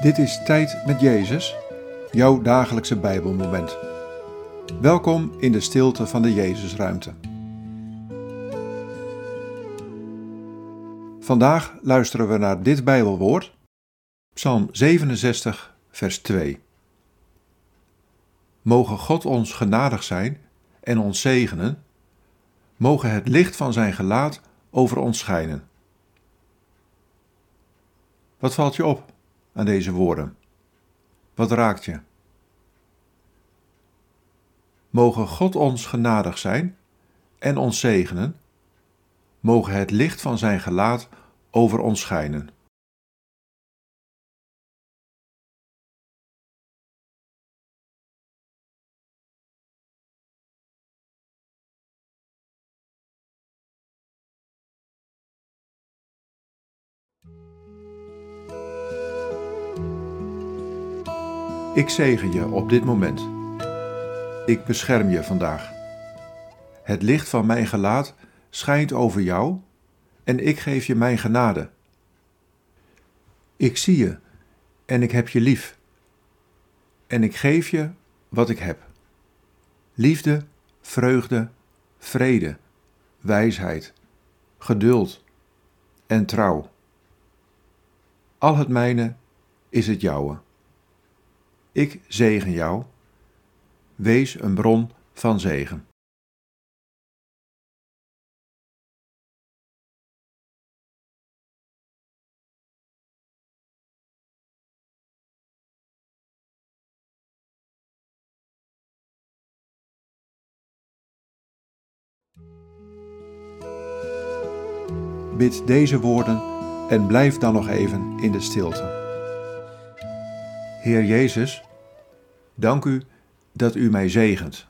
Dit is Tijd met Jezus, jouw dagelijkse Bijbelmoment. Welkom in de stilte van de Jezusruimte. Vandaag luisteren we naar dit Bijbelwoord, Psalm 67, vers 2. Mogen God ons genadig zijn en ons zegenen, mogen het licht van zijn gelaat over ons schijnen. Wat valt je op aan deze woorden? Wat raakt je? Mogen God ons genadig zijn en ons zegenen, mogen het licht van zijn gelaat over ons schijnen. Ik zegen je op dit moment. Ik bescherm je vandaag. Het licht van mijn gelaat schijnt over jou en ik geef je mijn genade. Ik zie je en ik heb je lief. En ik geef je wat ik heb: liefde, vreugde, vrede, wijsheid, geduld en trouw. Al het mijne is het jouwe. Ik zegen jou. Wees een bron van zegen. Bid deze woorden en blijf dan nog even in de stilte. Heer Jezus, dank u dat u mij zegent.